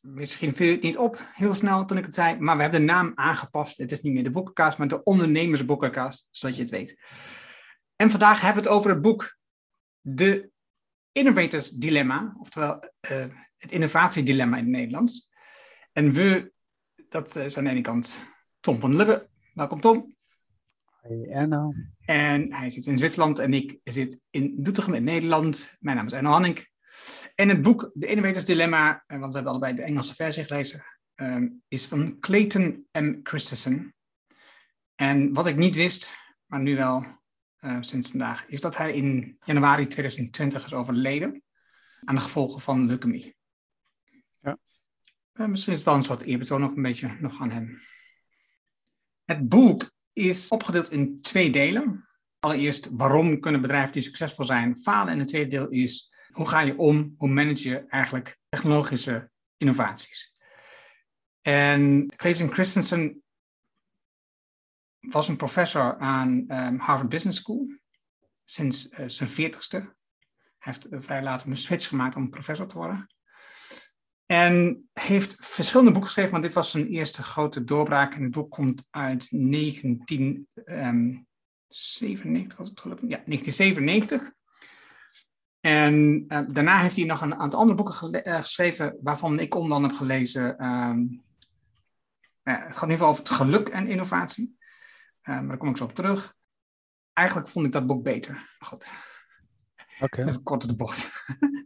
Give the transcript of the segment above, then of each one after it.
Misschien viel het niet op heel snel toen ik het zei, maar we hebben de naam aangepast. Het is niet meer de boekencast, maar de Ondernemersboekencast, zodat je het weet. En vandaag hebben we het over het boek De Innovators Dilemma, oftewel uh, het innovatiedilemma in het Nederlands. En we, dat is aan de ene kant Tom van Lubbe. Welkom Tom. Hey Erno. En hij zit in Zwitserland en ik zit in Doetinchem in Nederland. Mijn naam is Erno Hanning. En het boek De Innovators Dilemma, eh, want we hebben allebei de Engelse versie gelezen, um, is van Clayton M. Christensen. En wat ik niet wist, maar nu wel uh, sinds vandaag, is dat hij in januari 2020 is overleden aan de gevolgen van leukemie. Ja. Uh, misschien is het wel een soort eerbetoon ook een beetje nog aan hem. Het boek is opgedeeld in twee delen. Allereerst, waarom kunnen bedrijven die succesvol zijn falen? En het tweede deel is, hoe ga je om, hoe manage je eigenlijk technologische innovaties? En Clayton Christensen was een professor aan um, Harvard Business School sinds uh, zijn veertigste. Hij heeft uh, vrij later een switch gemaakt om professor te worden. En heeft verschillende boeken geschreven, maar dit was zijn eerste grote doorbraak. En het boek komt uit 1997, was het gelukkig? Ja, 1997. En uh, daarna heeft hij nog een aantal andere boeken gele- uh, geschreven, waarvan ik onder andere heb gelezen. Um, uh, het gaat in ieder geval over het geluk en innovatie. maar daar kom ik zo op terug. Eigenlijk vond ik dat boek beter. Maar goed. Oké. Even kort de bocht.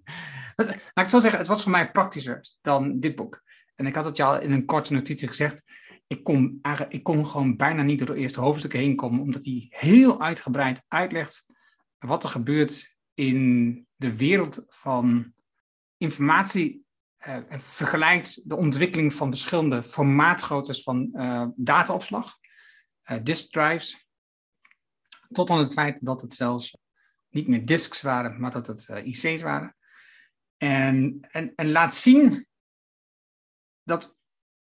Laat ik zo zeggen, het was voor mij praktischer dan dit boek. En ik had het je al in een korte notitie gezegd. Ik kon, ik kon gewoon bijna niet door de eerste hoofdstukken heen komen, omdat hij heel uitgebreid uitlegt wat er gebeurt in de wereld van informatie. Uh, vergelijkt de ontwikkeling van verschillende formaatgroottes van uh, dataopslag, uh, disk drives, tot aan het feit dat het zelfs niet meer disks waren, maar dat het IC's waren. En, en, en laat zien dat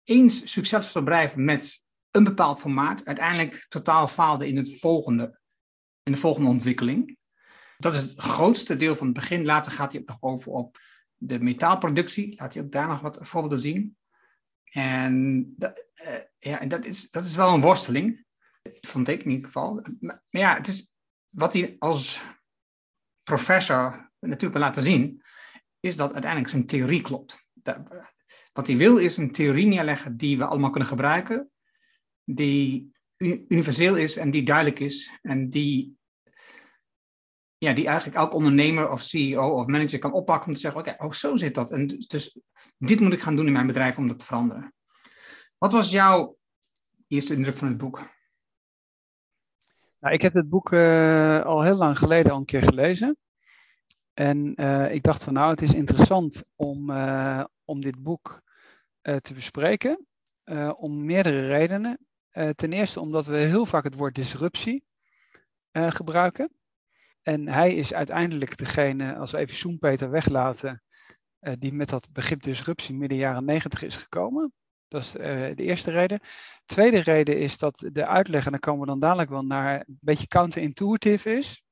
eens succesvol bedrijf met een bepaald formaat uiteindelijk totaal faalde in, het volgende, in de volgende ontwikkeling. Dat is het grootste deel van het begin. Later gaat hij ook nog over op de metaalproductie. Laat hij ook daar nog wat voorbeelden zien. En dat, uh, ja, en dat, is, dat is wel een worsteling. Vond ik in ieder geval. Maar, maar ja, het is wat hij als professor natuurlijk wil laten zien is dat uiteindelijk zijn theorie klopt. Wat hij wil is een theorie neerleggen die we allemaal kunnen gebruiken, die universeel is en die duidelijk is en die, ja, die eigenlijk elk ondernemer of CEO of manager kan oppakken om te zeggen, oké, okay, oh, zo zit dat. En dus dit moet ik gaan doen in mijn bedrijf om dat te veranderen. Wat was jouw eerste indruk van het boek? Nou, ik heb het boek uh, al heel lang geleden al een keer gelezen. En uh, ik dacht van nou, het is interessant om, uh, om dit boek te bespreken. om meerdere redenen. ten eerste omdat we heel vaak het woord disruptie gebruiken. En hij is uiteindelijk degene, als we even Soenpeter weglaten, die met dat begrip disruptie midden jaren negentig is gekomen. Dat is de eerste reden. Tweede reden is dat de uitleg, en daar komen we dan dadelijk wel naar, een beetje counterintuitive is.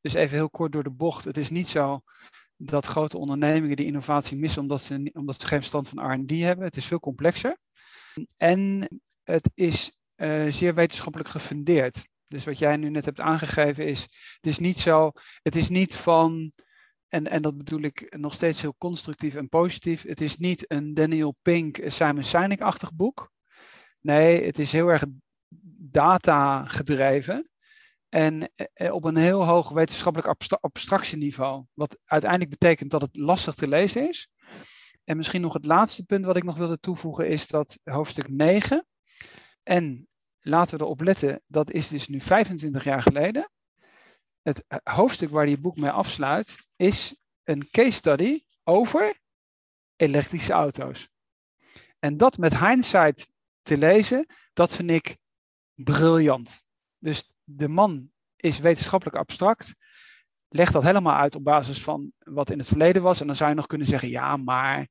Dus even heel kort door de bocht. Het is niet zo dat grote ondernemingen die innovatie missen omdat ze, omdat ze geen verstand van R&D hebben. Het is veel complexer. En het is uh, zeer wetenschappelijk gefundeerd. Dus wat jij nu net hebt aangegeven is, het is niet zo, het is niet van, en, en dat bedoel ik nog steeds heel constructief en positief, het is niet een Daniel Pink, Simon Sinek-achtig boek. Nee, het is heel erg data gedreven. En op een heel hoog wetenschappelijk abstractieniveau. Wat uiteindelijk betekent dat het lastig te lezen is. En misschien nog het laatste punt wat ik nog wilde toevoegen is dat hoofdstuk 9. En laten we erop letten, dat is dus nu 25 jaar geleden. Het hoofdstuk waar die boek mee afsluit is een case study over elektrische auto's. En dat met hindsight te lezen, dat vind ik briljant. Dus de man is wetenschappelijk abstract, legt dat helemaal uit op basis van wat in het verleden was. En dan zou je nog kunnen zeggen, ja, maar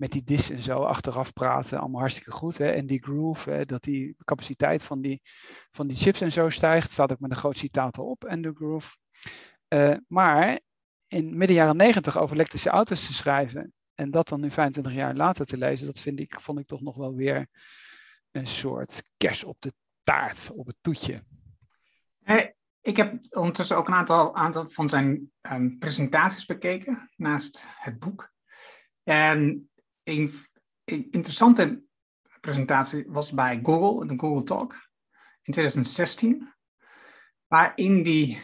met die dis en zo achteraf praten, allemaal hartstikke goed. Hè? En die groove, hè, dat die capaciteit van die, van die chips en zo stijgt, staat ook met een groot citaat erop, en de groove. Uh, maar in midden jaren negentig over elektrische auto's te schrijven en dat dan nu 25 jaar later te lezen, dat vind ik, vond ik toch nog wel weer een soort kers op de taart, op het toetje. Hey, ik heb ondertussen ook een aantal, aantal van zijn um, presentaties bekeken naast het boek. En een, interessante presentatie was bij Google, de Google Talk in 2016. Waarin die,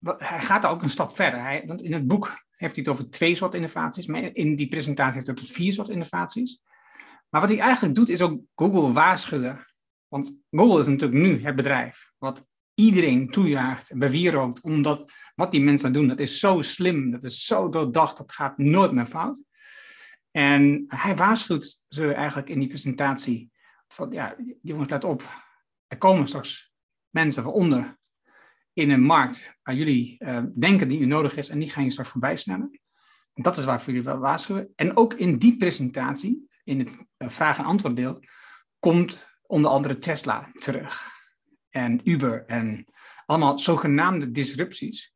hij gaat daar ook een stap verder. Hij, want in het boek heeft hij het over twee soorten innovaties, maar in die presentatie heeft hij het over vier soorten innovaties. Maar wat hij eigenlijk doet, is ook Google waarschuwen. Want Google is natuurlijk nu het bedrijf wat iedereen toejaagt en bewierookt, omdat wat die mensen doen, dat is zo slim, dat is zo doordacht, dat gaat nooit meer fout. En hij waarschuwt ze eigenlijk in die presentatie van, ja, jongens, let op, er komen straks mensen van onder in een markt waar jullie uh, denken die u nodig is en die gaan je straks voorbij snellen. Dat is waar ik voor jullie wel waarschuwen. En ook in die presentatie, in het uh, vraag- en antwoorddeel, komt onder andere Tesla terug. En Uber en allemaal zogenaamde disrupties.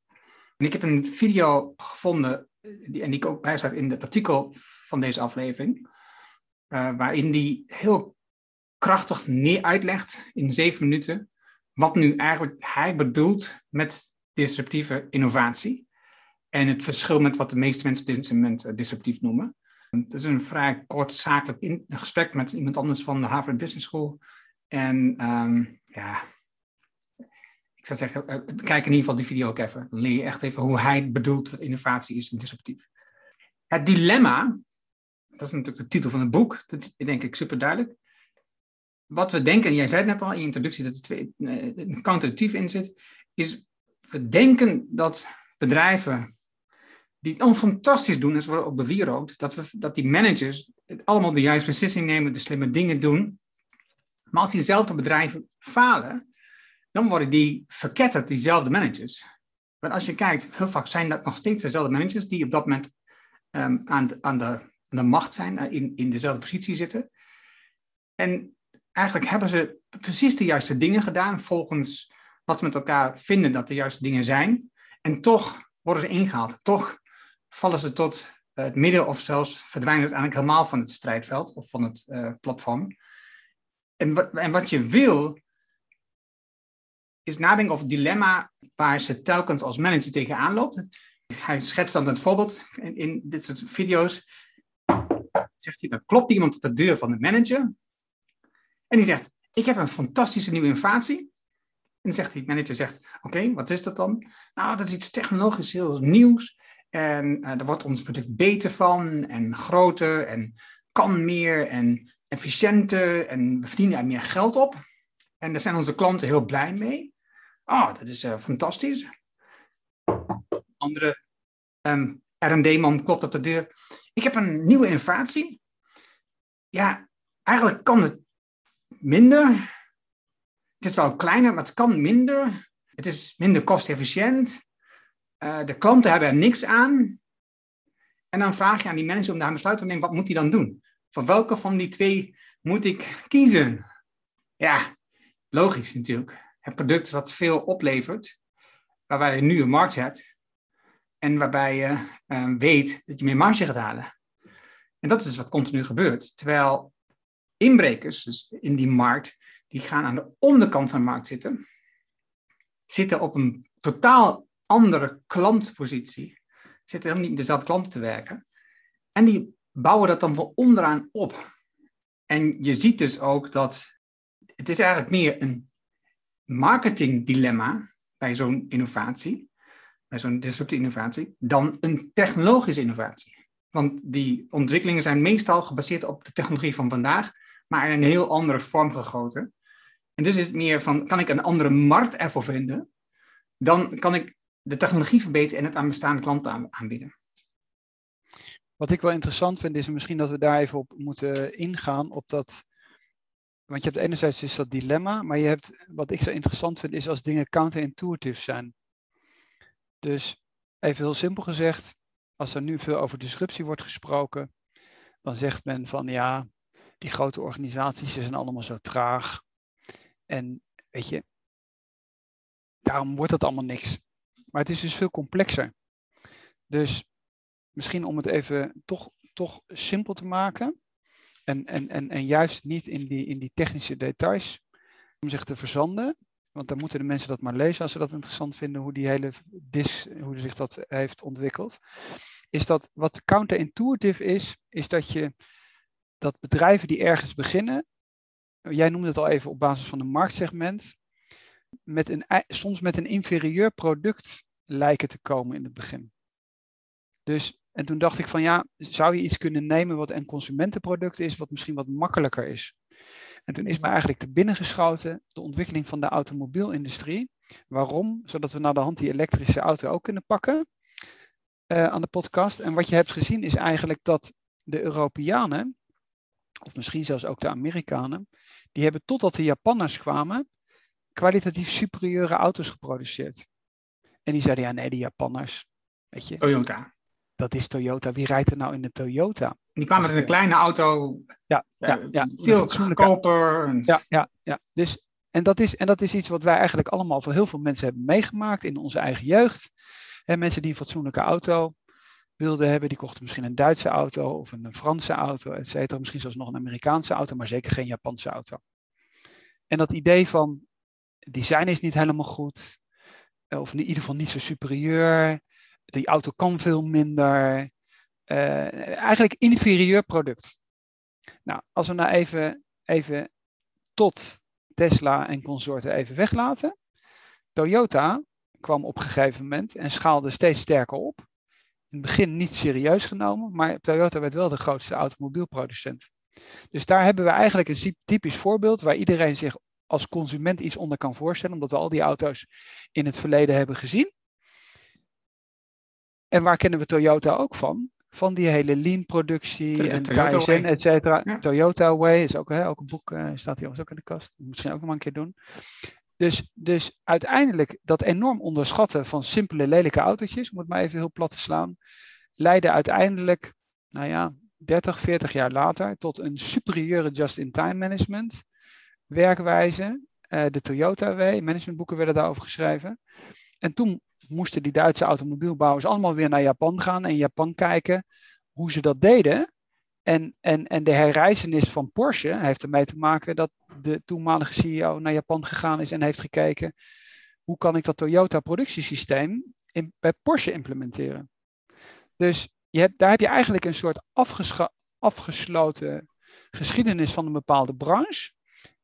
En ik heb een video gevonden, die, en die ook bijstaat in het artikel van deze aflevering, uh, waarin die heel krachtig neer uitlegt in zeven minuten wat nu eigenlijk hij bedoelt met disruptieve innovatie. En het verschil met wat de meeste mensen op dit moment uh, disruptief noemen. Het is een vrij kort zakelijk gesprek met iemand anders van de Harvard Business School. En um, ja, ik zou zeggen, uh, kijk in ieder geval die video ook even. Dan leer je echt even hoe hij bedoelt wat innovatie is en disruptief. Het dilemma, dat is natuurlijk de titel van het boek, dat is denk ik super duidelijk. Wat we denken, en jij zei het net al in je introductie dat er twee, uh, een in zit, is we denken dat bedrijven die het fantastisch doen, en ze worden ook bewierookt, dat, we, dat die managers allemaal de juiste beslissing nemen, de slimme dingen doen. Maar als diezelfde bedrijven falen, dan worden die verketterd, diezelfde managers. Want als je kijkt, heel vaak zijn dat nog steeds dezelfde managers die op dat moment um, aan, de, macht zijn, uh, in, in dezelfde positie zitten. En eigenlijk hebben ze precies de juiste dingen gedaan volgens wat we met elkaar vinden dat de juiste dingen zijn. En toch worden ze ingehaald. Toch vallen ze tot het midden of zelfs verdwijnen uiteindelijk helemaal van het strijdveld of van het uh, platform. En en wat je wil, is nadenken over het dilemma waar ze telkens als manager tegenaan loopt. Hij schetst dan het voorbeeld in, in dit soort video's. Zegt hij, dan klopt iemand op de deur van de manager. En die zegt, ik heb een fantastische nieuwe innovatie. En zegt die manager, zegt, oké, wat is dat dan? Nou, dat is iets technologisch heel nieuws. En uh, daar wordt ons product beter van en groter en kan meer en efficiënter en we verdienen er meer geld op. En daar zijn onze klanten heel blij mee. Oh, dat is uh, fantastisch. Andere um, R&D-man klopt op de deur. Ik heb een nieuwe innovatie. Ja, eigenlijk kan het minder. Het is wel kleiner, maar het kan minder. Het is minder kostefficiënt. Uh, de klanten hebben er niks aan. En dan vraag je aan die manager om daar een besluit te nemen, wat moet hij dan doen? Voor welke van die twee moet ik kiezen? Ja, logisch natuurlijk. Het product wat veel oplevert, waarbij je nu een markt hebt en waarbij je uh, weet dat je meer marge gaat halen. En dat is wat continu gebeurt. Terwijl inbrekers, dus in die markt, die gaan aan de onderkant van de markt zitten, zitten op een totaal andere klantpositie, zitten helemaal niet met dezelfde klanten te werken. En die bouwen dat dan van onderaan op. En je ziet dus ook dat het is eigenlijk meer een marketingdilemma bij zo'n innovatie, bij zo'n disruptieve innovatie, dan een technologische innovatie. Want die ontwikkelingen zijn meestal gebaseerd op de technologie van vandaag, maar in een heel andere vorm gegoten. En dus is het meer van, kan ik een andere markt ervoor vinden, dan kan ik de technologie verbeteren en het aan bestaande klanten aanbieden. Wat ik wel interessant vind, is misschien dat we daar even op moeten ingaan, op dat want je hebt enerzijds dus dat dilemma, maar je hebt, wat ik zo interessant vind, is als dingen counterintuitive zijn. Dus even heel simpel gezegd, als er nu veel over disruptie wordt gesproken, dan zegt men van ja, die grote organisaties zijn allemaal zo traag. En weet je, daarom wordt het allemaal niks. Maar het is dus veel complexer. Dus misschien om het even toch, toch simpel te maken. En, en, en, en juist niet in die, in die technische details om zich te verzanden. Want dan moeten de mensen dat maar lezen als ze dat interessant vinden, hoe die hele dis, hoe zich dat heeft ontwikkeld. Is dat wat counterintuitive is, is dat je dat bedrijven die ergens beginnen, jij noemde het al even op basis van een marktsegment, met een, soms met een inferieur product lijken te komen in het begin. Dus, en toen dacht ik van ja, zou je iets kunnen nemen wat een consumentenproduct is, wat misschien wat makkelijker is? En toen is me eigenlijk te binnen geschoten de ontwikkeling van de automobielindustrie. Waarom? Zodat we naar de hand die elektrische auto ook kunnen pakken uh, aan de podcast. En wat je hebt gezien is eigenlijk dat de Europeanen, of misschien zelfs ook de Amerikanen, die hebben totdat de Japanners kwamen, kwalitatief superieure auto's geproduceerd. En die zeiden, ja nee, de Japanners, weet je. Toyota. Dat is Toyota. Wie rijdt er nou in de Toyota? Die kwamen met een kleine auto. Ja, ja, eh, ja. Veel goedkoper. Ja, ja, ja. Dus, en, dat is, en dat is iets wat wij eigenlijk allemaal voor heel veel mensen hebben meegemaakt in onze eigen jeugd. En mensen die een fatsoenlijke auto wilden hebben, die kochten misschien een Duitse auto of een Franse auto, et cetera. Misschien zelfs nog een Amerikaanse auto, maar zeker geen Japanse auto. En dat idee van design is niet helemaal goed, of in ieder geval niet zo superieur, die auto kan veel minder, uh, eigenlijk inferieur product. Nou, als we nou even, even tot Tesla en consorten even weglaten. Toyota kwam op een gegeven moment en schaalde steeds sterker op. In het begin niet serieus genomen, maar Toyota werd wel de grootste automobielproducent. Dus daar hebben we eigenlijk een typisch voorbeeld waar iedereen zich als consument iets onder kan voorstellen, omdat we al die auto's in het verleden hebben gezien. En waar kennen we Toyota ook van? Van die hele lean productie en Toyota Kaizen, et cetera. Toyota Way is ook, hè, ook een boek, uh, staat hier ook in de kast. Misschien ook nog maar een keer doen. Dus, dus uiteindelijk dat enorm onderschatten van simpele lelijke autootjes, om het maar even heel plat te slaan, leidde uiteindelijk, nou ja, 30, 40 jaar later tot een superieure just-in-time management werkwijze. Uh, de Toyota Way, managementboeken werden daarover geschreven. En toen moesten die Duitse automobielbouwers allemaal weer naar Japan gaan en Japan kijken hoe ze dat deden. En, en, en de herreizenis van Porsche heeft ermee te maken dat de toenmalige CEO naar Japan gegaan is en heeft gekeken hoe kan ik dat Toyota productiesysteem in, bij Porsche implementeren. Dus je hebt, daar heb je eigenlijk een soort afgesloten geschiedenis van een bepaalde branche,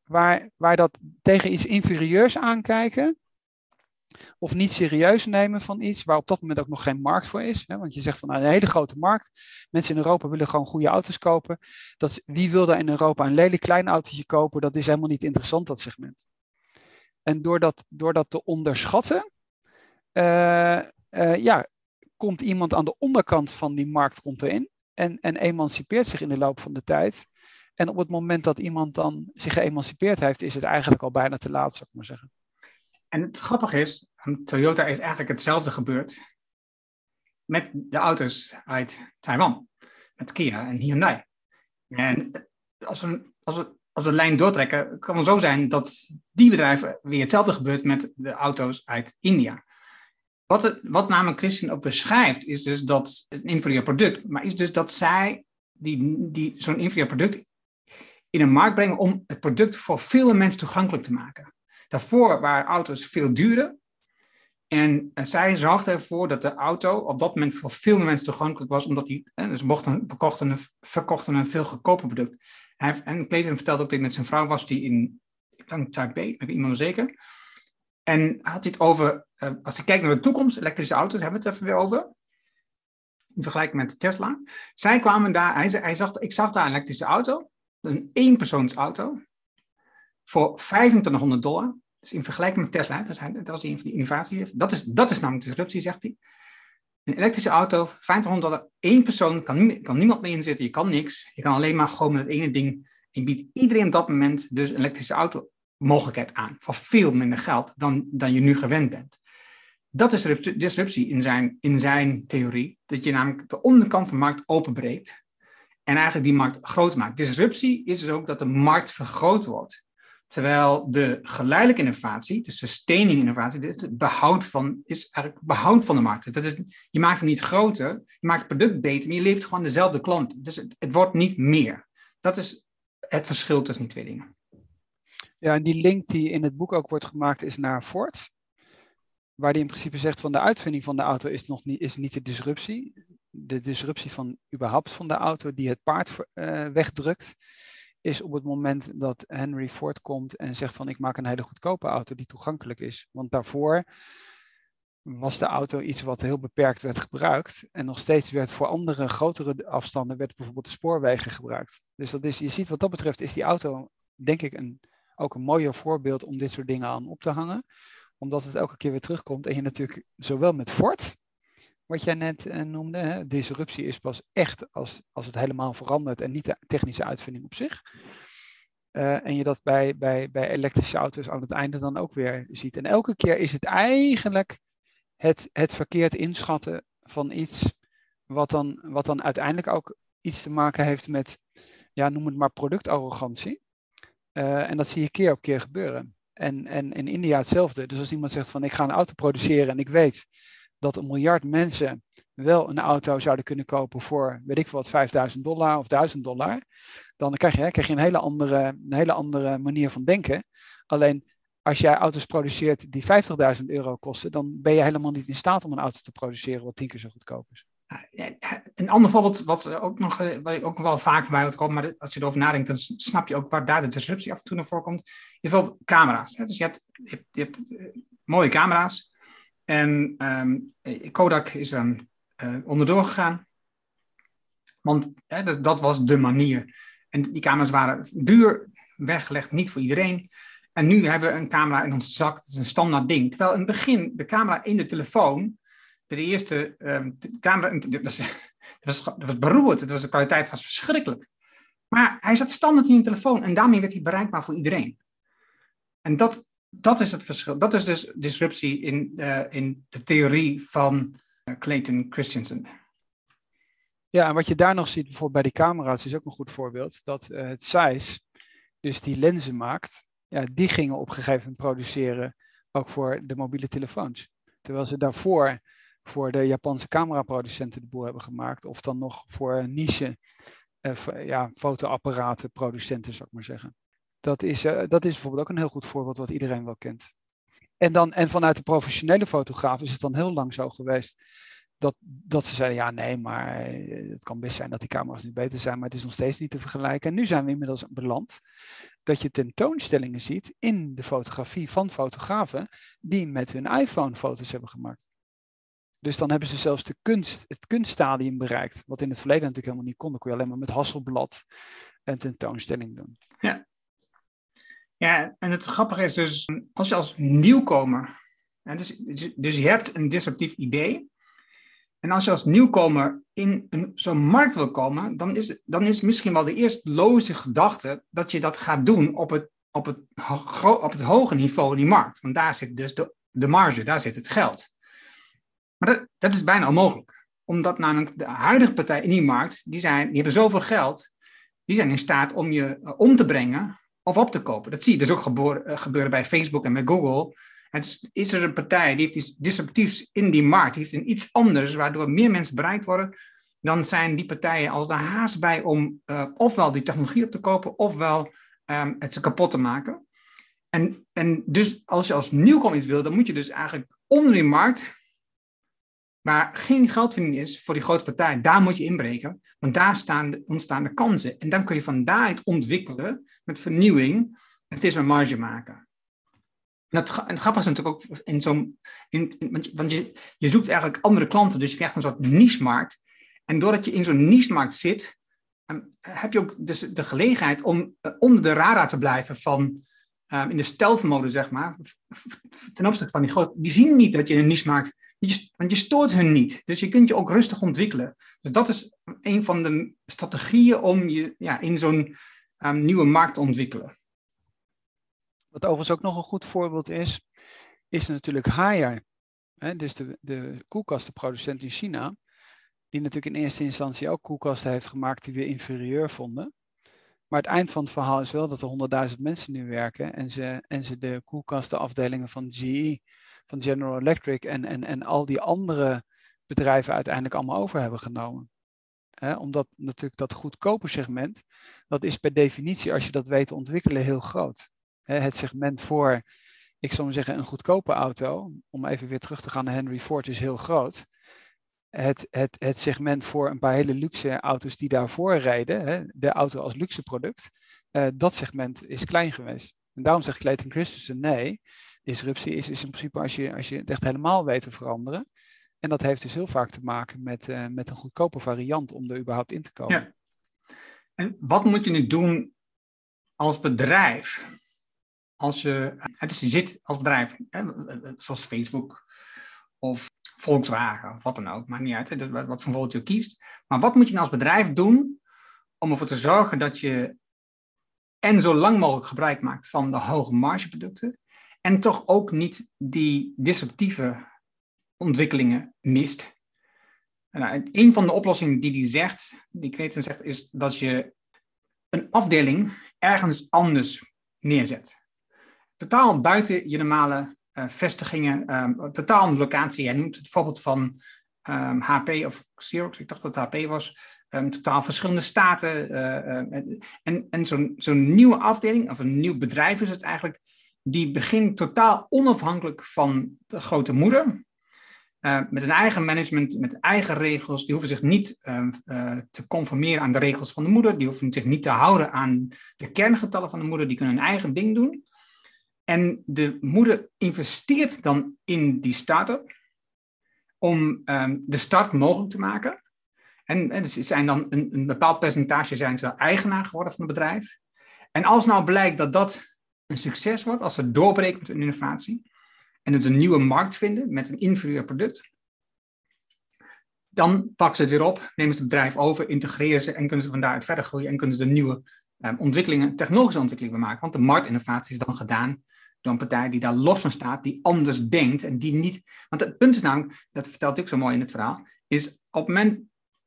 waar, waar dat tegen iets inferieurs aankijken, of niet serieus nemen van iets waar op dat moment ook nog geen markt voor is. Hè? Want je zegt van nou, een hele grote markt. Mensen in Europa willen gewoon goede auto's kopen. Dat, wie wil daar in Europa een lelijk klein autootje kopen? Dat is helemaal niet interessant, dat segment. En door dat, door dat te onderschatten, uh, uh, ja, komt iemand aan de onderkant van die markt rond erin en, en emancipeert zich in de loop van de tijd. En op het moment dat iemand dan zich geëmancipeerd heeft, is het eigenlijk al bijna te laat, zou ik maar zeggen. En het grappige is, Toyota is eigenlijk hetzelfde gebeurd met de auto's uit Taiwan, met Kia en Hyundai. En als we, als we, als we de lijn doortrekken, kan het zo zijn dat die bedrijven weer hetzelfde gebeurt met de auto's uit India. Wat, het, wat namelijk Christian ook beschrijft, is dus dat een inferieur product, maar is dus dat zij die, die, zo'n inferieur product in een markt brengen om het product voor veel mensen toegankelijk te maken. Daarvoor waren auto's veel duurder. En eh, zij zorgde ervoor dat de auto op dat moment voor veel meer mensen toegankelijk was, omdat die, eh, dus mochten, bekochten, verkochten een veel goedkoper product. Hij en Clayton vertelde dat hij met zijn vrouw was, die in, ik denk Taipei, heb ik iemand zeker. En had hij het over, als je kijkt naar de toekomst, elektrische auto's, hebben we het even weer over. In vergelijking met Tesla. Zij kwamen daar, hij, hij zag, ik zag daar een elektrische auto, een eenpersoonsauto voor 2500 dollar. Dus in vergelijking met Tesla, dat, was een van die innovatie. Dat is, dat is namelijk disruptie, zegt hij. Een elektrische auto, 2500 dollar, één persoon, kan, kan niemand mee inzitten, je kan niks. Je kan alleen maar gewoon met het ene ding Je biedt iedereen op dat moment dus een elektrische auto mogelijkheid aan. Voor veel minder geld dan, dan je nu gewend bent. Dat is disruptie in zijn, in zijn theorie. Dat je namelijk de onderkant van de markt openbreekt. En eigenlijk die markt groot maakt. Disruptie is dus ook dat de markt vergroot wordt. Terwijl de geleidelijke innovatie, de sustaining innovatie, het behoud van, is eigenlijk behoud van de markt. Dat is, je maakt hem niet groter, je maakt het product beter, maar je levert gewoon dezelfde klant. Dus het, wordt niet meer. Dat is het verschil tussen die twee dingen. Ja, en die link die in het boek ook wordt gemaakt is naar Ford. Waar die in principe zegt van de uitvinding van de auto is nog niet, is niet de disruptie. De disruptie van überhaupt van de auto die het paard uh, wegdrukt is op het moment dat Henry Ford komt en zegt van ik maak een hele goedkope auto die toegankelijk is. Want daarvoor was de auto iets wat heel beperkt werd gebruikt. En nog steeds werd voor andere grotere afstanden werd bijvoorbeeld de spoorwegen gebruikt. Dus dat is, je ziet wat dat betreft is die auto denk ik een, ook een mooier voorbeeld om dit soort dingen aan op te hangen. Omdat het elke keer weer terugkomt. En je natuurlijk zowel met Ford wat jij net uh, noemde. Hè? Disruptie is pas echt als, als het helemaal verandert en niet de technische uitvinding op zich. Uh, en je dat bij, bij, bij elektrische auto's aan het einde dan ook weer ziet. En elke keer is het eigenlijk het, het verkeerd inschatten van iets wat dan, wat dan uiteindelijk ook iets te maken heeft met, ja, noem het maar productarrogantie. Uh, en dat zie je keer op keer gebeuren. En, en in India hetzelfde. Dus als iemand zegt van ik ga een auto produceren en ik weet dat een miljard mensen wel een auto zouden kunnen kopen voor, weet ik wat, 5000 dollar of 1000 dollar, dan krijg je, krijg je een, hele andere, een hele andere manier van denken. Alleen als jij auto's produceert die 50.000 euro kosten, dan ben je helemaal niet in staat om een auto te produceren wat tien keer zo goedkoop is. Een ander voorbeeld, wat ook nog, eh, wat ook wel vaak voorbij hoort komen, maar als je erover nadenkt, dan snap je ook waar daar de disruptie af en toe naar voorkomt. Ieder geval camera's. Dus je hebt, je hebt, je hebt eh, mooie camera's, en um, Kodak is dan uh, onderdoor gegaan. Want hè, dat, was de manier. En die camera's waren duur, weggelegd, niet voor iedereen. En nu hebben we een camera in onze zak, dat is een standaard ding. Terwijl in het begin de camera in de telefoon, de eerste um, camera, dat was, dat, was, beroerd, het was, de kwaliteit was verschrikkelijk. Maar hij zat standaard in je telefoon en daarmee werd hij bereikbaar voor iedereen. En dat, dat is het verschil. Dat is dus disruptie in, uh, in de theorie van uh, Clayton Christensen. Ja, en wat je daar nog ziet, bijvoorbeeld bij die camera's, is ook een goed voorbeeld. Dat uh, het Zeiss, dus die lenzen maakt, ja, die gingen op een gegeven moment produceren ook voor de mobiele telefoons. Terwijl ze daarvoor voor de Japanse cameraproducenten de boel hebben gemaakt. Of dan nog voor niche ja, fotoapparatenproducenten, zou ik maar zeggen. Dat is, uh, dat is bijvoorbeeld ook een heel goed voorbeeld wat iedereen wel kent. En, dan, en vanuit de professionele fotograaf is het dan heel lang zo geweest dat, dat ze zeiden, ja nee, maar eh, het kan best zijn dat die camera's nu beter zijn, maar het is nog steeds niet te vergelijken. En nu zijn we inmiddels beland dat je tentoonstellingen ziet in de fotografie van fotografen die met hun iPhone foto's hebben gemaakt. Dus dan hebben ze zelfs de kunst, het kunststadium bereikt, wat in het verleden natuurlijk helemaal niet kon. Dan kon je alleen maar met Hasselblad een tentoonstelling doen. Ja, ja, en het grappige is dus, als je als nieuwkomer, dus, dus, dus je hebt een disruptief idee, en als je als nieuwkomer in zo'n markt wil komen, dan is, dan is misschien wel de eerste loze gedachte dat je dat gaat doen op het, op het, op het hoge niveau in die markt. Want daar zit dus de, de marge, daar zit het geld. Maar dat, dat is bijna onmogelijk. Omdat namelijk de huidige partijen in die markt, die, zijn, die hebben zoveel geld, die zijn in staat om je eh, om te brengen of op te kopen. Dat zie je dus ook eh, gebeuren bij Facebook en bij Google. Het is, er een partij die heeft iets disruptiefs in die markt, die heeft iets anders, waardoor meer mensen bereikt worden, dan zijn die partijen als de haast bij om uh, ofwel die technologie op te kopen, ofwel um, het ze kapot te maken. En, en dus als je als nieuwkomer iets wil, dan moet je dus eigenlijk onder die markt waar geen geldvinding is voor die grote partij, daar moet je inbreken, want daar staan de, ontstaan de kansen. En dan kun je van daaruit ontwikkelen met vernieuwing en steeds meer marge maken. En het, en het grappige is natuurlijk ook in zo'n. Want je, je zoekt eigenlijk andere klanten, dus je krijgt een soort niche-markt. En doordat je in zo'n niche-markt zit, ehm, heb je ook dus de gelegenheid om eh, onder de radar te blijven van. Um, in de stealth zeg maar. Ten opzichte van die grote. Die zien niet dat je een niche-markt want je stoort hun niet. Dus je kunt je ook rustig ontwikkelen. Dus dat is een van de strategieën om je ja, in zo'n um, nieuwe markten ontwikkelen. Wat overigens ook nog een goed voorbeeld is, is natuurlijk Haier. Dus de, de koelkastenproducent in China, die natuurlijk in eerste instantie ook koelkasten heeft gemaakt die we inferieur vonden. Maar het eind van het verhaal is wel dat er 100.000 mensen nu werken en ze, en ze de koelkastenafdelingen van GE, van General Electric en, en, en al die andere bedrijven uiteindelijk allemaal over hebben genomen. omdat natuurlijk dat goedkope segment, dat is per definitie, als je dat weet ontwikkelen, heel groot. het segment voor, ik zou maar zeggen, een goedkope auto, om even weer terug te gaan naar Henry Ford, is heel groot het, het, het segment voor een paar hele luxe auto's die daarvoor rijden, de auto als luxe product, uh, dat segment is klein geweest. En daarom zegt Clayton Christensen nee, disruptie is, is in principe als je, als je het echt helemaal weet te veranderen. En dat heeft dus heel vaak te maken met, uh, met een goedkope variant om er überhaupt in te komen. Ja. En wat moet je nu doen als bedrijf? Als je, het is, je zit als bedrijf, hè, zoals Facebook of Volkswagen of wat dan ook, maakt niet uit hè, wat voor voorbeeld je kiest. Maar wat moet je nou als bedrijf doen om ervoor te zorgen dat je en zo lang mogelijk gebruik maakt van de hoge margeproducten en toch ook niet die disruptieve ontwikkelingen mist. Nou, een van de oplossingen die die zegt, die Kneten zegt, is dat je een afdeling ergens anders neerzet. Totaal buiten je normale uh, vestigingen, um, totaal een locatie. Hij noemt het voorbeeld van HP ehm, of Xerox, ik dacht dat het HP was. Um, totaal verschillende staten. Uh, en en zo'n zo'n nieuwe afdeling, of een nieuw bedrijf is het eigenlijk, die begint totaal onafhankelijk van de grote moeder. Uh, met een eigen management, met eigen regels. Die hoeven zich niet uh, uh, te conformeren aan de regels van de moeder. Die hoeven zich niet te houden aan de kerngetallen van de moeder. Die kunnen hun eigen ding doen. En de moeder investeert dan in die start-up om um, de start mogelijk te maken. En, en ze zijn dan een, een, bepaald percentage zijn ze eigenaar geworden van het bedrijf. En als nou blijkt dat dat een succes wordt, als ze doorbreken met hun innovatie en het een nieuwe markt vinden met een inferieur product, dan pakken ze het weer op, nemen ze het bedrijf over, integreren ze en kunnen ze van daaruit verder groeien en kunnen ze de nieuwe um, ontwikkelingen, technologische ontwikkelingen maken. Want de marktinnovatie is dan gedaan door een partij die daar los van staat, die anders denkt en die niet. Want het punt is namelijk, dat vertelt ook zo mooi in het verhaal, is op het moment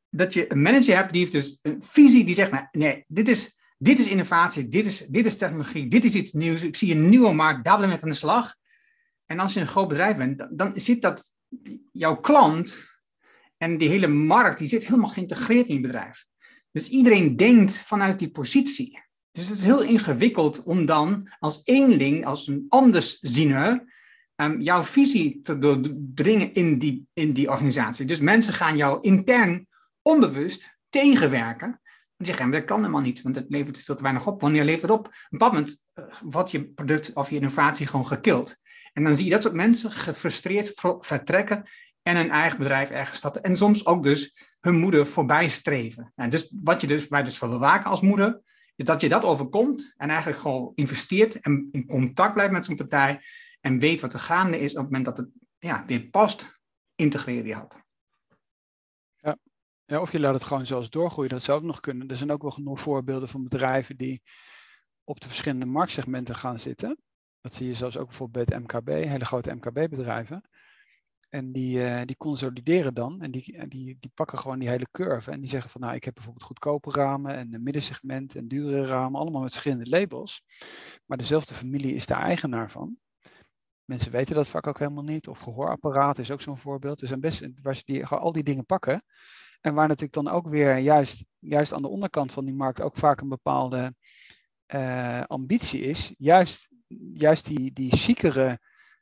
dat je een manager hebt die heeft dus een visie die zegt, nou, nee, dit is, dit is innovatie, dit is, dit is technologie, dit is iets nieuws, ik zie een nieuwe markt, daar ben ik aan de slag. En als je een groot bedrijf bent, dan, dan zit dat jouw klant en die hele markt, die zit helemaal geïntegreerd in je bedrijf. Dus iedereen denkt vanuit die positie. Dus het is heel ingewikkeld om dan als eenling, als een andersziener, um, jouw visie te doorbrengen in die, in die organisatie. Dus mensen gaan jou intern onbewust tegenwerken. En zeggen, dat kan helemaal niet, want het levert veel te weinig op. Wanneer levert het op? Op een moment uh, wordt je product of je innovatie gewoon gekild. En dan zie je dat soort mensen gefrustreerd vertrekken en een eigen bedrijf ergens starten. En soms ook dus hun moeder voorbij streven. En dus wat je dus, wij dus wil waken als moeder, is dat je dat overkomt en eigenlijk gewoon investeert en in contact blijft met zo'n partij en weet wat er gaande is op het moment dat het ja, weer past, integreer je helpen. Ja. of je laat het gewoon zelfs doorgroeien, dat zou ook nog kunnen. Er zijn ook wel genoeg voorbeelden van bedrijven die op de verschillende marktsegmenten gaan zitten. Dat zie je zelfs ook bijvoorbeeld bij het MKB, hele grote MKB-bedrijven. En die, uh, die consolideren dan en die, die, die pakken gewoon die hele curve. En die zeggen van nou, ik heb bijvoorbeeld goedkope ramen en een middensegment en dure ramen, allemaal met verschillende labels. Maar dezelfde familie is daar eigenaar van. Mensen weten dat vaak ook helemaal niet. Of gehoorapparaat is ook zo'n voorbeeld. Er zijn best waar ze die, al die dingen pakken. En waar natuurlijk dan ook weer juist, juist aan de onderkant van die markt ook vaak een bepaalde uh, ambitie is. Juist, juist die, die chicere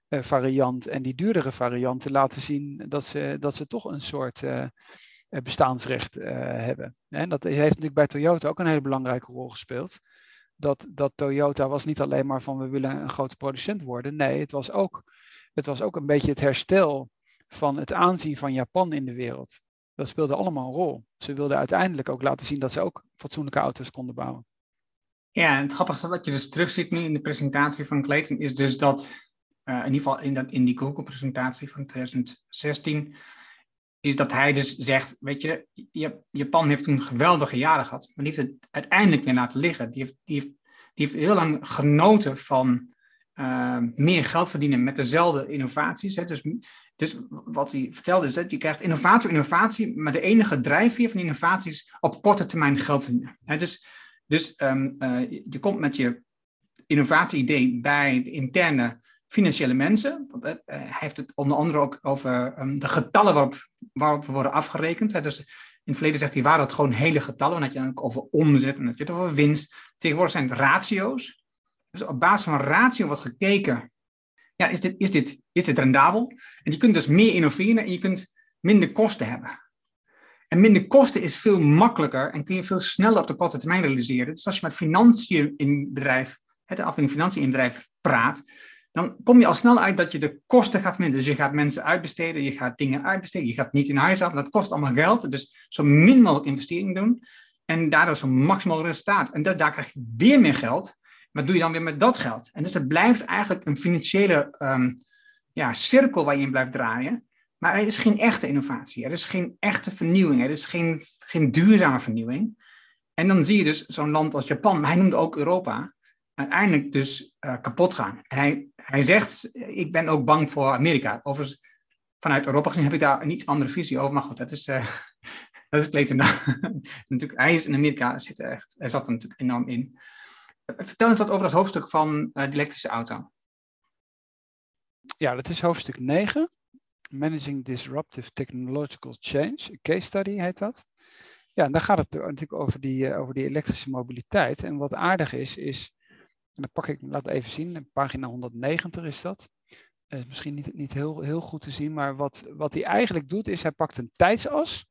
uh, variant en die duurdere varianten laten zien dat ze, dat ze toch een soort uh, bestaansrecht hebben. En dat heeft natuurlijk bij Toyota ook een hele belangrijke rol gespeeld. Dat, dat Toyota was niet alleen maar van we willen een grote producent worden. Nee, het was ook, het was ook een beetje het herstel van het aanzien van Japan in de wereld. Dat speelde allemaal een rol. Ze wilden uiteindelijk ook laten zien dat ze ook fatsoenlijke auto's konden bouwen. Ja, en het grappigste wat je dus terugziet nu in de presentatie van Clayton is dus dat uh, in ieder geval in, dat, in die Google-presentatie van 2016, is dat hij dus zegt, weet je, Japan heeft toen geweldige jaren gehad, maar die heeft het uiteindelijk weer laten liggen. Die heeft, die heeft, die heeft heel lang genoten van uh, meer geld verdienen met dezelfde innovaties. Hè. Dus, dus wat hij vertelde is dat je krijgt innovatie op innovatie, maar de enige drijfveer van innovaties op korte termijn geld verdienen. Hè. Dus, dus um, uh, je komt met je innovatie-idee bij de interne financiële mensen. Want, uh, hij heeft het onder andere ook over um, de getallen waarop, waarop we worden afgerekend. Hè. Dus in het verleden zegt hij, waren het gewoon hele getallen. Dan had je dan over omzet en had je het over winst. Tegenwoordig zijn het ratio's. Dus op basis van ratio wordt gekeken, ja, is dit, is, dit, is dit rendabel? En je kunt dus meer innoveren en je kunt minder kosten hebben. En minder kosten is veel makkelijker en kun je veel sneller op de korte termijn realiseren. Dus als je met financiën in bedrijf, de afdeling financiën in bedrijf praat, dan kom je al snel uit dat je de kosten gaat minderen. Dus je gaat mensen uitbesteden, je gaat dingen uitbesteden, je gaat niet in huis halen. Dat kost allemaal geld. Dus zo min mogelijk investeringen doen. En daardoor zo maximaal resultaat. En dus daar krijg je weer meer geld. Wat doe je dan weer met dat geld? En dus het blijft eigenlijk een financiële um, ja, cirkel waar je in blijft draaien. Maar er is geen echte innovatie. Er is geen echte vernieuwing. Er is geen, geen duurzame vernieuwing. En dan zie je dus zo'n land als Japan, maar hij noemde ook Europa, uiteindelijk dus uh, kapot gaan. En hij, hij zegt, ik ben ook bang voor Amerika. Overigens, vanuit Europa gezien heb ik daar een iets andere visie over. Maar goed, dat is, uh, dat is Clayton. natuurlijk, hij is in Amerika, zit er echt, hij zat er natuurlijk enorm in. Vertel eens wat over dat hoofdstuk van uh, de elektrische auto. Ja, dat is hoofdstuk 9. Managing Disruptive Technological Change. Een case study heet dat. Ja, en daar gaat het natuurlijk over die, uh, over die elektrische mobiliteit. En wat aardig is, is, en dan pak ik, laat even zien, pagina 190 is dat. Uh, misschien niet, niet heel, heel goed te zien, maar wat, wat hij eigenlijk doet, is hij pakt een tijdsas.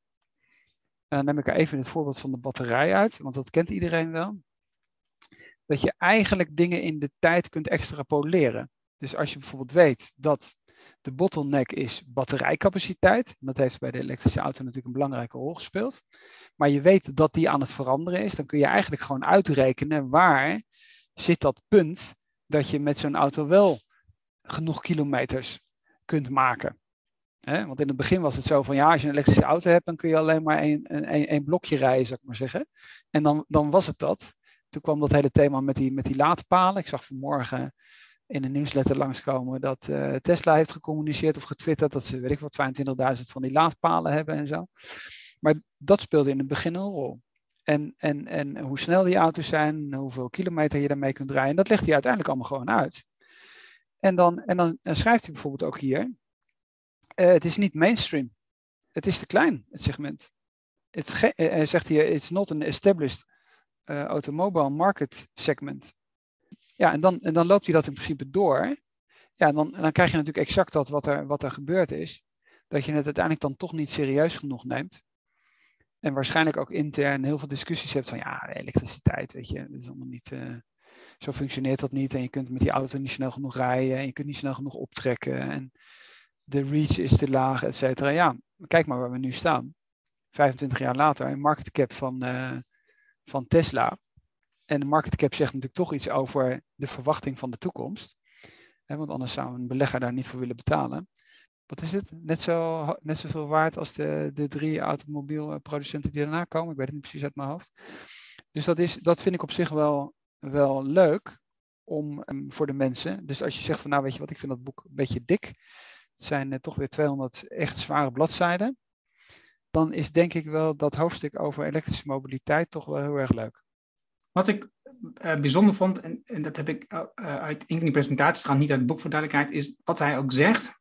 En dan neem ik er even het voorbeeld van de batterij uit, want dat kent iedereen wel dat je eigenlijk dingen in de tijd kunt extrapoleren. Dus als je bijvoorbeeld weet dat de bottleneck is batterijcapaciteit, dat heeft bij de elektrische auto natuurlijk een belangrijke rol gespeeld, maar je weet dat die aan het veranderen is, dan kun je eigenlijk gewoon uitrekenen waar zit dat punt dat je met zo'n auto wel genoeg kilometers kunt maken. want in het begin was het zo van ja, als je een elektrische auto hebt, dan kun je alleen maar één, blokje rijden, zou ik maar zeggen. En dan, dan was het dat. Toen kwam dat hele thema met die, met die laadpalen. Ik zag vanmorgen in een nieuwsletter langskomen dat uh, Tesla heeft gecommuniceerd of getwitterd dat ze, weet ik wat, 22.000 van die laadpalen hebben en zo. Maar dat speelde in het begin een rol. En, en, en hoe snel die auto's zijn, hoeveel kilometer je daarmee kunt rijden, dat legt hij uiteindelijk allemaal gewoon uit. En dan, en dan, schrijft hij bijvoorbeeld ook hier, uh, het is niet mainstream. Het is te klein, het segment. Het uh, zegt hier, it's not an established uh, automobile market segment. Ja, en dan, en dan loopt hij dat in principe door. Ja, en dan, dan krijg je natuurlijk exact dat wat er, wat er gebeurd is. Dat je het uiteindelijk dan toch niet serieus genoeg neemt. En waarschijnlijk ook intern heel veel discussies hebt van ja, elektriciteit, weet je, dat is allemaal niet, uh, zo functioneert dat niet. En je kunt met die auto niet snel genoeg rijden en je kunt niet snel genoeg optrekken. En de reach is te laag, et cetera. Ja, kijk maar waar we nu staan. 25 jaar later, een market cap van uh, van Tesla. En de market cap zegt natuurlijk toch iets over de verwachting van de toekomst. want anders zou een belegger daar niet voor willen betalen. Wat is het? Net, zo, net zoveel waard als de, de drie automobielproducenten die daarna komen. Ik weet het niet precies uit mijn hoofd. Dus dat, is, dat vind ik op zich wel, wel leuk om, um, voor de mensen. Dus als je zegt van nou weet je wat, ik vind dat boek een beetje dik. Het zijn uh, toch weer 200 echt zware bladzijden dan is denk ik wel dat hoofdstuk over elektrische mobiliteit toch wel heel erg leuk. Wat ik uh, bijzonder vond, en, en, dat heb ik uh, uit van die presentaties gaan, niet uit het boek voor duidelijkheid, is wat hij ook zegt.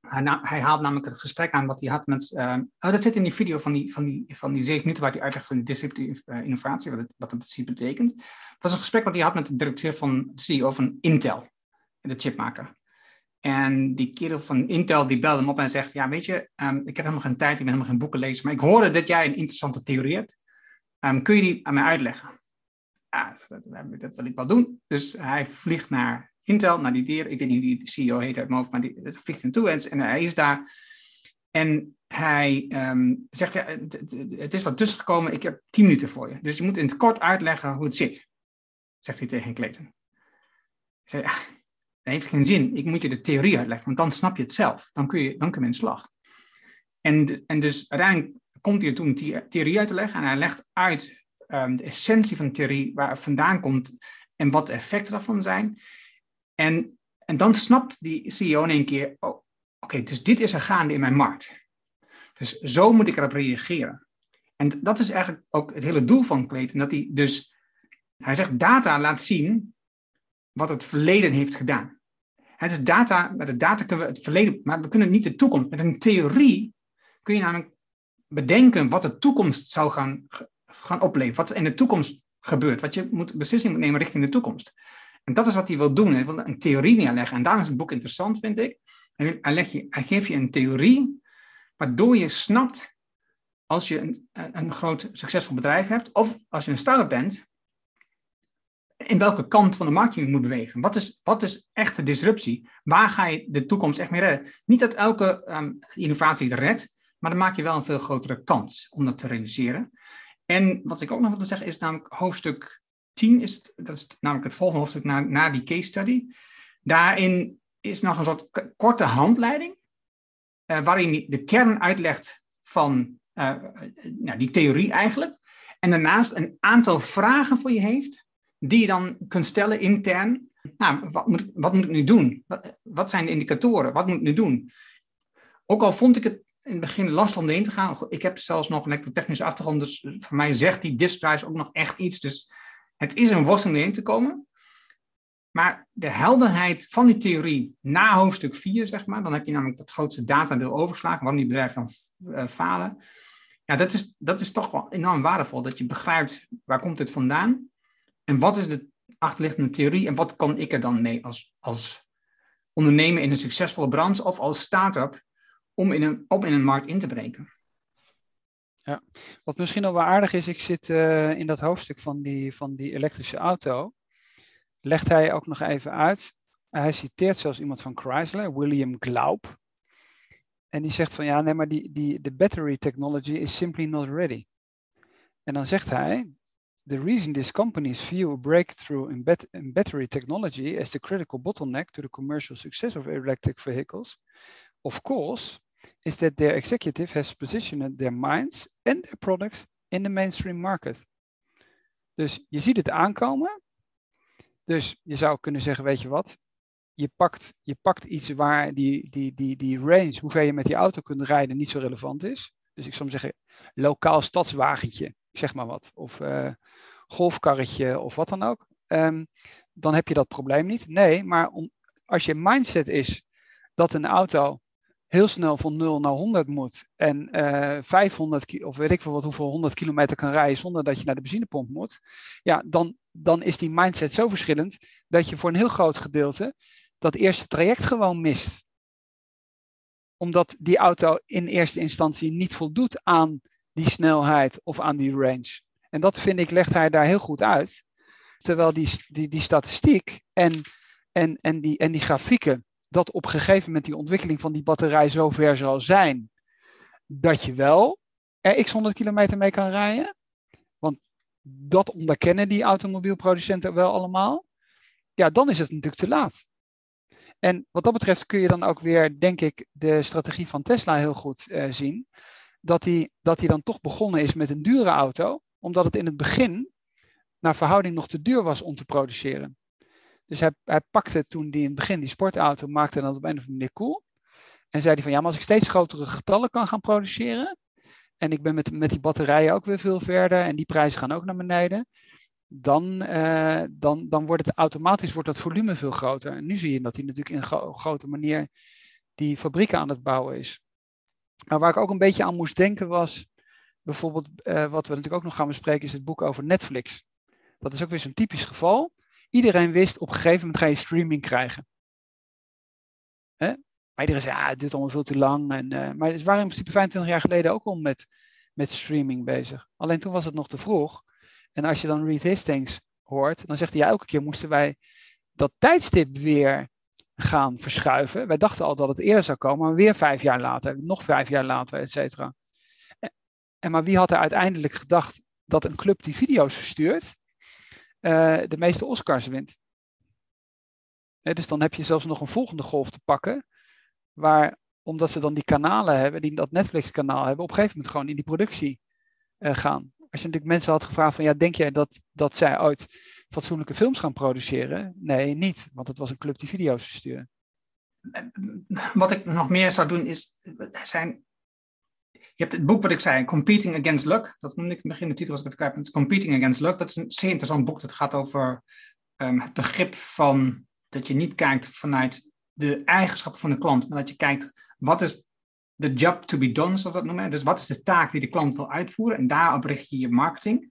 Hij, hij haalt namelijk het gesprek aan wat hij had met. Oh, dat zit in die video van die, van die, van die zeven minuten waar hij uitlegt van de disruptieve innovatie, wat het, wat het precies betekent. Het was een gesprek wat hij had met de directeur van de CEO van Intel, de chipmaker. En die kerel van Intel die belde hem op en zegt: Ja, weet je, um, ik heb helemaal geen tijd, ik ben helemaal geen boeken lezen, maar ik hoorde dat jij een interessante theorie hebt. Um, kun je die aan mij uitleggen? Ja, dat, wil ik wel doen. Dus hij vliegt naar Intel, naar die dier. Ik weet niet wie de CEO heet uit mijn hoofd, maar die dat vliegt hem toe en, hij is daar. En hij um, zegt: ja, Het is wat tussen gekomen, ik heb tien minuten voor je. Dus je moet in het kort uitleggen hoe het zit, zegt hij tegen Clayton. Hij ja, dat heeft geen zin. Ik moet je de theorie uitleggen, want dan snap je het zelf. Dan kun je, dan kun je in slag. En, en dus uiteindelijk komt hij toen theorie uit te leggen en hij legt uit um, de essentie van de theorie, waar het vandaan komt en wat de effecten daarvan zijn. En, en dan snapt die CEO in één keer, oh, oké, dus dit is er gaande in mijn markt. Dus zo moet ik erop reageren. En dat is eigenlijk ook het hele doel van Clayton, dat hij dus, hij zegt data laat zien wat het verleden heeft gedaan. Het is data, met de data kunnen we het verleden, maar we kunnen niet de toekomst. Met een theorie kun je namelijk bedenken wat de toekomst zou gaan, gaan opleveren. Wat in de toekomst gebeurt. Wat je moet, beslissing moet nemen richting de toekomst. En dat is wat hij wil doen. Hij wil een theorie neerleggen. En daarom is het boek interessant, vind ik. Hij, leg je, hij geeft je een theorie, waardoor je snapt, als je een, een groot succesvol bedrijf hebt, of als je een start-up bent, in welke kant van de markt je moet bewegen. Wat is, wat is echte disruptie? Waar ga je de toekomst echt mee redden? Niet dat elke um, innovatie redt, maar dan maak je wel een veel grotere kans om dat te realiseren. En wat ik ook nog wil zeggen is namelijk hoofdstuk 10, is dat is namelijk het volgende hoofdstuk na, na die case study. Daarin is nog een soort korte handleiding, uh, waarin de kern uitlegt van uh, nou, die theorie eigenlijk. En daarnaast een aantal vragen voor je heeft, die je dan kunt stellen intern. Nou, wat moet, wat moet ik nu doen? Wat, zijn de indicatoren? Wat moet ik nu doen? Ook al vond ik het in het begin lastig om erin te gaan. Ik heb zelfs nog een technische achtergrond, dus voor mij zegt die disk drive ook nog echt iets. Dus het is een worsteling erin te komen. Maar de helderheid van die theorie na hoofdstuk 4, zeg maar, dan heb je namelijk dat grootste datadeel overgeslagen, waarom die bedrijven dan uh, falen. Ja, dat is, dat is toch wel enorm waardevol, dat je begrijpt waar komt dit vandaan en wat is de achterliggende theorie en wat kan ik er dan mee als, als ondernemer in een succesvolle branche of als start-up om in een, om in een markt in te breken. Ja, wat misschien nog wel aardig is, ik zit uh, in dat hoofdstuk van die, van die elektrische auto. Legt hij ook nog even uit. Hij citeert zelfs iemand van Chrysler, William Glaub. En die zegt van ja, nee, maar die, die, de battery technology is simply not ready. En dan zegt hij, the reason these companies view a breakthrough in, bat in battery technology as the critical bottleneck to the commercial success of electric vehicles, of course, is that their executive has positioned their minds and their products in the mainstream market. Dus je ziet het aankomen. Dus je zou kunnen zeggen, weet je wat, je pakt, je pakt iets waar die, die, die, die range, hoeveel je met die auto kunt rijden, niet zo relevant is. Dus ik zou zeggen, lokaal stadswagentje, zeg maar wat. Of uh, golfkarretje of wat dan ook. Um, dan heb je dat probleem niet. Nee, maar om, als je mindset is dat een auto heel snel van 0 naar 100 moet en uh, eh, 500 of weet ik veel wat hoeveel 100 kilometer kan rijden zonder dat je naar de benzinepomp moet, ja, dan, dan is die mindset zo verschillend dat je voor een heel groot gedeelte dat eerste traject gewoon mist. Omdat die auto in eerste instantie niet voldoet aan die snelheid of aan die range. En dat vind ik, legt hij daar heel goed uit. Terwijl die, die, die statistiek en, en, en, die, en die grafieken dat op een gegeven moment die ontwikkeling van die batterij zover zal zijn dat je wel er x 100 kilometer mee kan rijden. Want dat onderkennen die automobielproducenten wel allemaal. Ja, dan is het natuurlijk te laat. En wat dat betreft kun je dan ook weer, denk ik, de strategie van Tesla heel goed uh, zien. Dat hij dat dan toch begonnen is met een dure auto, omdat het in het begin naar verhouding nog te duur was om te produceren. Dus hij, hij pakte toen die in het begin die sportauto, maakte dat op een of andere manier cool. En zei hij van ja, maar als ik steeds grotere getallen kan gaan produceren. En ik ben met, met die batterijen ook weer veel verder en die prijzen gaan ook naar beneden. Dan, uh, dan, dan wordt het automatisch wordt dat volume veel groter. En nu zie je dat hij natuurlijk in een grote manier die fabrieken aan het bouwen is. Maar waar ik ook een beetje aan moest denken was, bijvoorbeeld uh, wat we natuurlijk ook nog gaan bespreken, is het boek over Netflix. Dat is ook weer zo'n typisch geval. Iedereen wist op een gegeven moment ga je streaming krijgen. Hè? Maar iedereen zei, ja, het duurt allemaal veel te lang. En, uh, maar ze waren in principe 25 jaar geleden ook al met, met streaming bezig. Alleen toen was het nog te vroeg. En als je dan Reed Hastings hoort, dan zegt hij, ja, elke keer moesten wij dat tijdstip weer gaan verschuiven. Wij dachten al dat het eerder zou komen, maar weer vijf jaar later, nog vijf jaar later, et cetera. En maar wie had er uiteindelijk gedacht dat een club die video's verstuurt, uh, de meeste Oscars wint. dus dan heb je zelfs nog een volgende golf te pakken, waar omdat ze dan die kanalen hebben, die dat Netflix-kanaal hebben, op een gegeven moment gewoon in die productie uh, gaan. Als je natuurlijk mensen had gevraagd van, ja, denk jij dat, dat zij ooit fatsoenlijke films gaan produceren? Nee, niet, want het was een club die video's verstuurde. Wat ik nog meer zou doen is, zijn, je hebt het boek wat ik zei, Competing Against Luck, dat noemde ik in het begin, de titel was ik even kijken, Competing Against Luck, dat is een zeer interessant boek, dat gaat over um, het begrip van dat je niet kijkt vanuit de eigenschappen van de klant, maar dat je kijkt, wat is de job to be done, zoals dat noemen. Dus wat is de taak die de klant wil uitvoeren? En daarop richt je je marketing.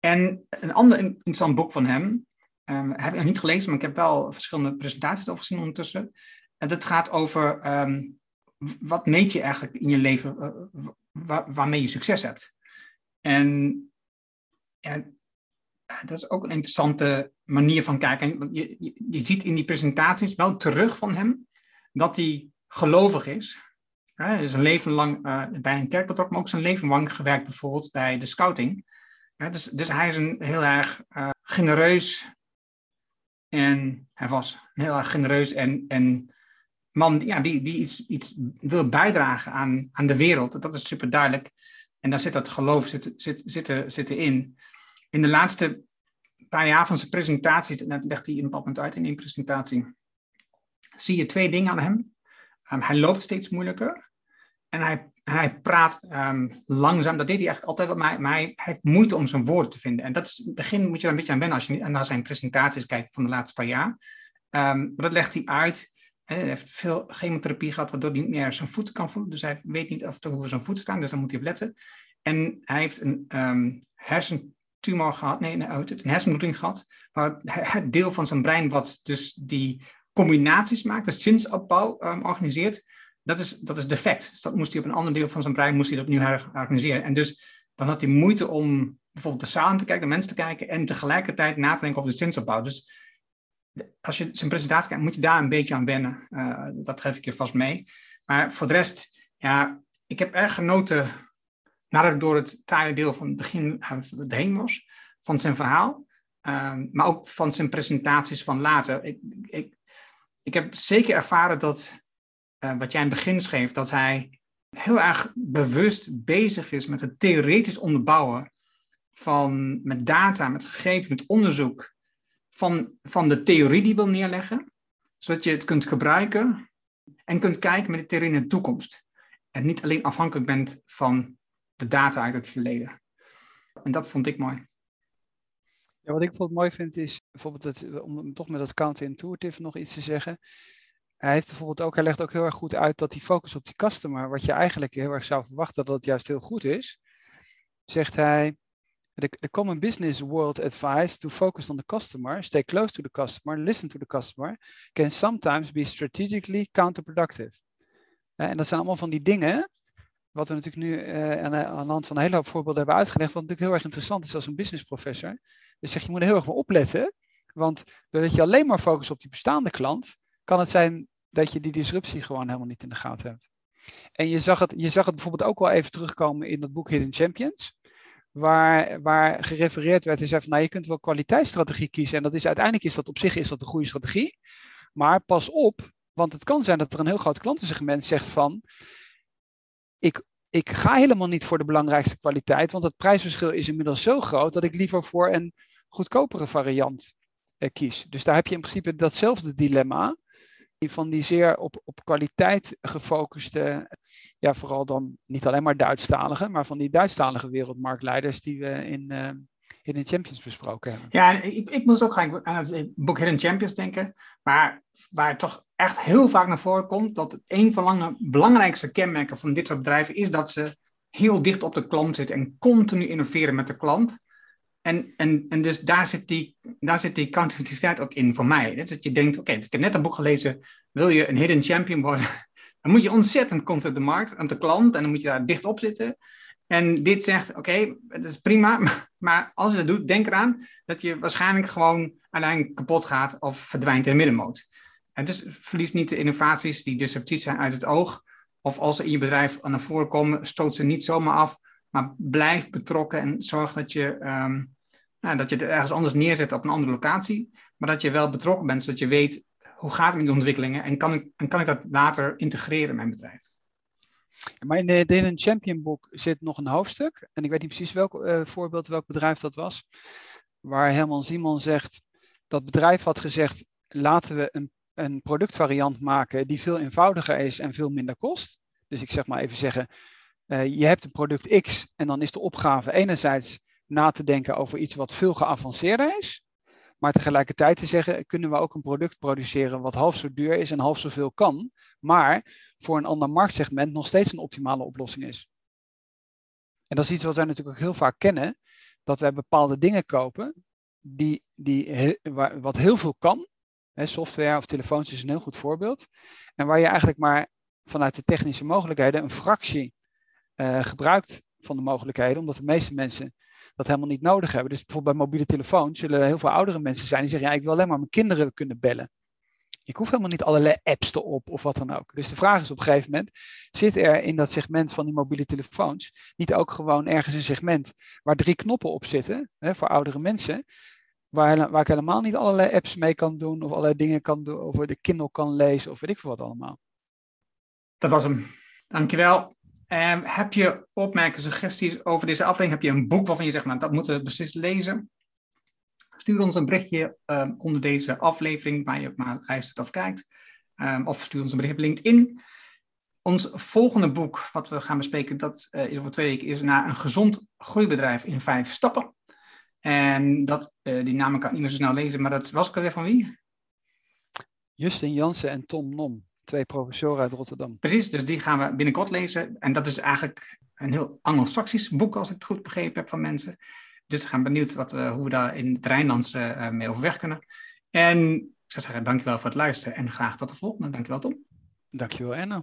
En een ander interessant boek van hem, um, heb ik nog niet gelezen, maar ik heb wel verschillende presentaties over gezien ondertussen. En dat gaat over um, wat meet je eigenlijk in je leven, uh, waarmee je succes hebt. En ja, dat is ook een interessante manier van kijken. Je, je, ziet in die presentaties wel terug van hem dat hij gelovig is. Hij is een leven lang uh, bij een kerk betrokken, maar ook zijn leven lang gewerkt bijvoorbeeld bij de scouting. dus, dus hij is een heel erg uh, genereus en hij was heel erg genereus en, en man ja, die, die iets, iets wil bijdragen aan, aan de wereld. Dat is super duidelijk. En daar zit dat geloof zit, zit, zit, zit in. In de laatste paar jaar van zijn presentatie, dat legt hij een bepaald moment uit in één presentatie, zie je twee dingen aan hem. Um, hij loopt steeds moeilijker. En hij, hij praat um, langzaam. Dat deed hij eigenlijk altijd, maar, maar hij, heeft moeite om zijn woorden te vinden. En dat is, in het begin moet je daar een beetje aan wennen als je naar zijn presentaties kijkt van de laatste paar jaar. Um, maar dat legt hij uit. Hij heeft veel chemotherapie gehad, waardoor hij niet meer zijn voeten kan voelen. Dus hij weet niet of hoe zijn voeten staan, dus daar moet hij op letten. En hij heeft een um, hersentumor gehad, nee, nee een hersenbloeding gehad, waar het deel van zijn brein wat dus die combinaties maakt, dus zinsopbouw um, organiseert, dat is, dat is defect. Dus dat moest hij op een ander deel van zijn brein moest hij opnieuw herorganiseren. En dus dan had hij moeite om bijvoorbeeld de zaal te kijken, de mensen te kijken en tegelijkertijd na te denken over de zinsopbouw. Dus als je zijn presentatie kijkt, moet je daar een beetje aan wennen. Uh, dat geef ik je vast mee. Maar voor de rest, ja, ik heb erg genoten nadat ik door het taaie deel van het begin uh, heen was, van zijn verhaal. Uh, maar ook van zijn presentaties van later. Ik, ik, ik heb zeker ervaren dat uh, wat jij in het begin schreef, dat hij heel erg bewust bezig is met het theoretisch onderbouwen van met data, met gegevens, met onderzoek van, van de theorie die wil neerleggen, zodat je het kunt gebruiken en kunt kijken met de theorie in de toekomst. En niet alleen afhankelijk bent van de data uit het verleden. En dat vond ik mooi. Ja, wat ik bijvoorbeeld mooi vind is, bijvoorbeeld het, om toch met dat counterintuitive nog iets te zeggen hij heeft bijvoorbeeld ook, hij legt ook heel erg goed uit dat die focus op die customer, wat je eigenlijk heel erg zou verwachten dat het juist heel goed is, zegt hij, the, common business world advice to focus on the customer, stay close to the customer, listen to the customer, can sometimes be strategically counterproductive. En dat zijn allemaal van die dingen, wat we natuurlijk nu uh, aan, aan de hand van een hele hoop voorbeelden hebben uitgelegd, wat natuurlijk heel erg interessant is als een business professor. Dus zeg je moet er heel erg wel opletten, want doordat je alleen maar focust op die bestaande klant, kan het zijn dat je die disruptie gewoon helemaal niet in de gaten hebt. En je zag het, je zag het bijvoorbeeld ook wel even terugkomen in dat boek Hidden Champions. Waar, waar gerefereerd werd en zei van nou je kunt wel kwaliteitsstrategie kiezen. En dat is uiteindelijk is dat op zich is dat een goede strategie. Maar pas op, want het kan zijn dat er een heel groot klantensegment zegt van ik, ik ga helemaal niet voor de belangrijkste kwaliteit, want het prijsverschil is inmiddels zo groot dat ik liever voor een goedkopere variant eh, kies. Dus daar heb je in principe datzelfde dilemma van die zeer op, op kwaliteit gefocuste, ja, vooral dan niet alleen maar Duitsstalige, maar van die Duitsstalige wereldmarktleiders die we in, uh, Hidden Champions besproken hebben. Ja, ik, ik moest ook gelijk aan het boek Hidden Champions denken, maar waar toch echt heel vaak naar voren komt dat een van de belangrijkste kenmerken van dit soort bedrijven is dat ze heel dicht op de klant zitten en continu innoveren met de klant. En, en, en dus daar zit, die, daar zit die ook in voor mij. Dat je denkt, oké, ik heb net een boek gelezen, wil je een hidden champion worden? Dan moet je ontzettend op de markt, aan de klant, en dan moet je daar dicht op zitten. En dit zegt, oké, dat is prima, maar als je dat doet, denk eraan dat je waarschijnlijk gewoon uiteindelijk kapot gaat of verdwijnt in de middenmoot. En dus verlies niet de innovaties die disruptief zijn uit het oog. Of als ze in je bedrijf naar voren komen, stoot ze niet zomaar af, maar blijf betrokken en zorg dat je, um, nou, dat je het ergens anders neerzet op een andere locatie. Maar dat je wel betrokken bent, zodat je weet hoe gaat het met de ontwikkelingen en kan ik, en kan ik dat later integreren in mijn bedrijf? Maar in de Delen Champion boek zit nog een hoofdstuk. En ik weet niet precies welk uh, voorbeeld, welk bedrijf dat was. Waar Herman Simon zegt, dat bedrijf had gezegd, laten we een, een productvariant maken die veel eenvoudiger is en veel minder kost. Dus ik zeg maar even zeggen, uh, je hebt een product X en dan is de opgave enerzijds na te denken over iets wat veel geavanceerder is. Maar tegelijkertijd te zeggen, kunnen we ook een product produceren wat half zo duur is en half zoveel kan, maar voor een ander marktsegment nog steeds een optimale oplossing is. En dat is iets wat wij natuurlijk ook heel vaak kennen, dat wij bepaalde dingen kopen die, die, wat heel veel kan. Software of telefoons is een heel goed voorbeeld. En waar je eigenlijk maar vanuit de technische mogelijkheden een fractie uh, gebruikt van de mogelijkheden, omdat de meeste mensen dat helemaal niet nodig hebben. Dus bijvoorbeeld bij mobiele telefoons zullen er heel veel oudere mensen zijn die zeggen, ja, ik wil alleen maar mijn kinderen kunnen bellen. Ik hoef helemaal niet allerlei apps erop of wat dan ook. Dus de vraag is op een gegeven moment, zit er in dat segment van die mobiele telefoons niet ook gewoon ergens een segment waar drie knoppen op zitten, hè, voor oudere mensen, waar, waar ik helemaal niet allerlei apps mee kan doen of allerlei dingen kan doen, of de Kindle kan lezen of weet ik veel wat allemaal. Dat was hem. Dankjewel. Um, heb je opmerkingen, suggesties over deze aflevering? Heb je een boek waarvan je zegt, nou, dat moeten we precies lezen? Stuur ons een berichtje um, onder deze aflevering, waar je maar luistert of kijkt. Um, of stuur ons een berichtje op LinkedIn. Ons volgende boek, wat we gaan bespreken, dat uh, over twee weken is naar een gezond groeibedrijf in vijf stappen. En dat, uh, die namen kan ik niet meer zo snel lezen, maar dat was ik alweer van wie? Justin Jansen en Tom Nom twee professoren uit Rotterdam. Precies, dus die gaan we binnenkort lezen. En dat is eigenlijk een heel anglo-saxisch boek, als ik het goed begrepen heb van mensen. Dus we gaan benieuwd wat, uh, hoe we daar in het Rijnlands uh, mee overweg kunnen. En ik zou zeggen, dankjewel voor het luisteren en graag tot de volgende. Dankjewel Tom. Dankjewel Enno.